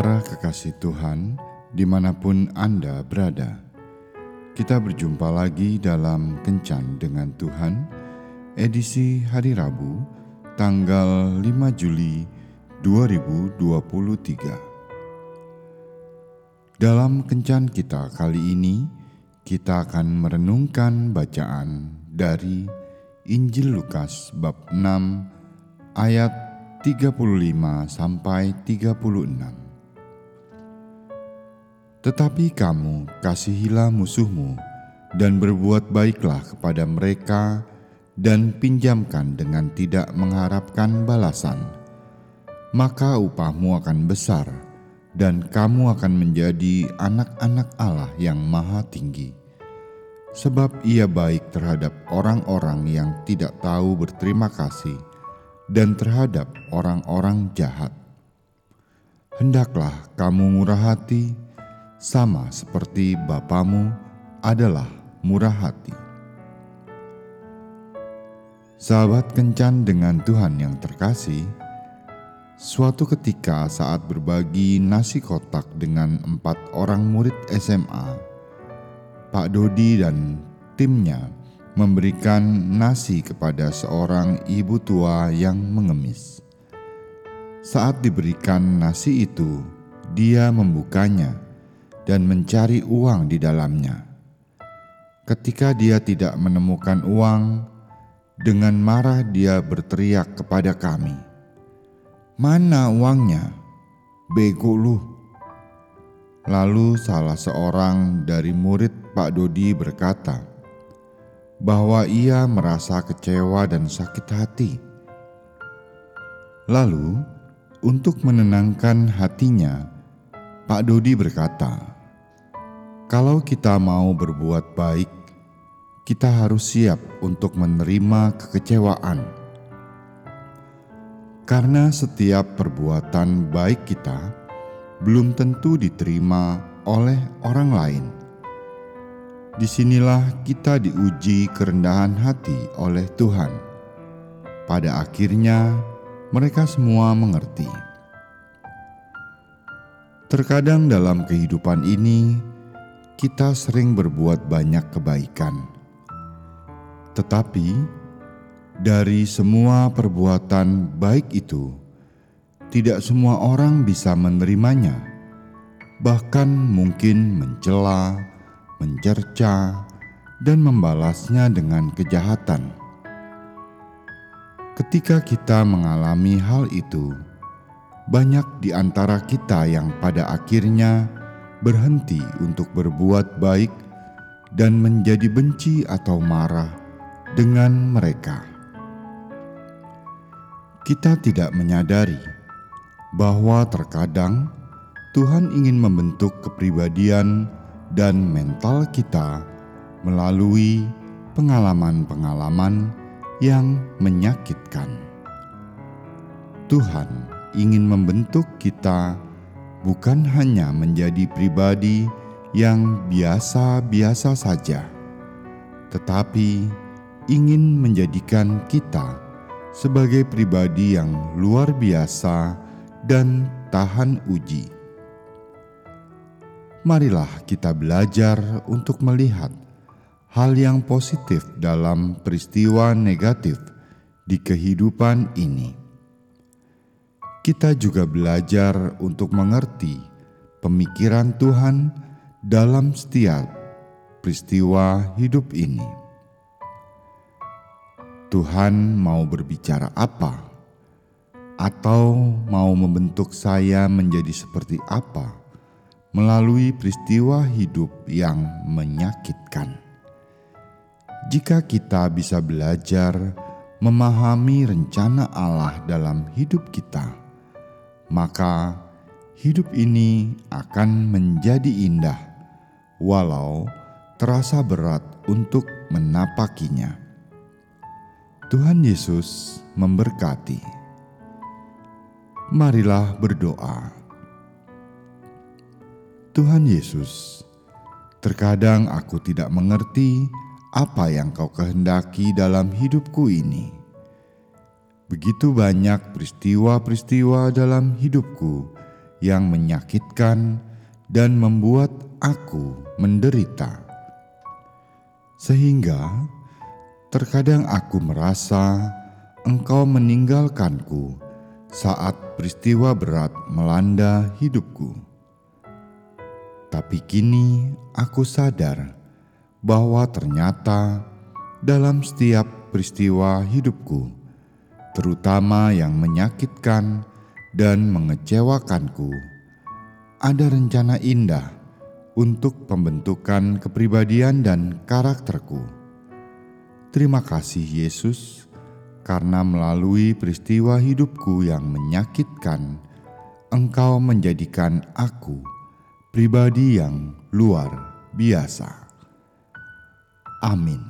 Para kekasih Tuhan, di mana pun Anda berada, kita berjumpa lagi dalam Kencan dengan Tuhan, edisi hari Rabu, tanggal 5 Juli 2023. Dalam Kencan kita kali ini, kita akan merenungkan bacaan dari Injil Lukas bab 6 ayat 35 sampai 36. Tetapi kamu kasihilah musuhmu dan berbuat baiklah kepada mereka dan pinjamkan dengan tidak mengharapkan balasan. Maka upahmu akan besar dan kamu akan menjadi anak-anak Allah yang maha tinggi. Sebab ia baik terhadap orang-orang yang tidak tahu berterima kasih dan terhadap orang-orang jahat. Hendaklah kamu murah hati, sama seperti Bapamu adalah murah hati. Sahabat kencan dengan Tuhan yang terkasih, suatu ketika saat berbagi nasi kotak dengan empat orang murid SMA, Pak Dodi dan timnya memberikan nasi kepada seorang ibu tua yang mengemis. Saat diberikan nasi itu, dia membukanya dan mencari uang di dalamnya. Ketika dia tidak menemukan uang, dengan marah dia berteriak kepada kami, "Mana uangnya? Bego lu!" Lalu salah seorang dari murid Pak Dodi berkata bahwa ia merasa kecewa dan sakit hati. Lalu, untuk menenangkan hatinya, Pak Dodi berkata, "Kalau kita mau berbuat baik, kita harus siap untuk menerima kekecewaan, karena setiap perbuatan baik kita belum tentu diterima oleh orang lain." Di sinilah kita diuji kerendahan hati oleh Tuhan. Pada akhirnya, mereka semua mengerti Terkadang dalam kehidupan ini, kita sering berbuat banyak kebaikan, tetapi dari semua perbuatan baik itu, tidak semua orang bisa menerimanya, bahkan mungkin mencela, mencerca, dan membalasnya dengan kejahatan. Ketika kita mengalami hal itu, banyak di antara kita yang pada akhirnya berhenti untuk berbuat baik dan menjadi benci atau marah dengan mereka. Kita tidak menyadari bahwa terkadang Tuhan ingin membentuk kepribadian dan mental kita melalui pengalaman-pengalaman yang menyakitkan. Tuhan ingin membentuk kita bukan hanya menjadi pribadi yang biasa-biasa saja, tetapi ingin menjadikan kita sebagai pribadi yang luar biasa dan tahan uji. Marilah kita belajar untuk melihat hal yang positif dalam peristiwa negatif di kehidupan ini kita juga belajar untuk mengerti pemikiran Tuhan dalam setiap peristiwa hidup ini. Tuhan mau berbicara apa, atau mau membentuk saya menjadi seperti apa melalui peristiwa hidup yang menyakitkan. Jika kita bisa belajar memahami rencana Allah dalam hidup kita maka hidup ini akan menjadi indah, walau terasa berat untuk menapakinya. Tuhan Yesus memberkati. Marilah berdoa. Tuhan Yesus, terkadang aku tidak mengerti apa yang Kau kehendaki dalam hidupku ini Begitu banyak peristiwa-peristiwa dalam hidupku yang menyakitkan dan membuat aku menderita, sehingga terkadang aku merasa Engkau meninggalkanku saat peristiwa berat melanda hidupku. Tapi kini aku sadar bahwa ternyata dalam setiap peristiwa hidupku, terutama yang menyakitkan dan mengecewakanku, ada rencana indah untuk pembentukan kepribadian dan karakterku. Terima kasih, Yesus karena melalui peristiwa hidupku yang menyakitkan, Engkau menjadikan aku pribadi yang luar biasa. Amin.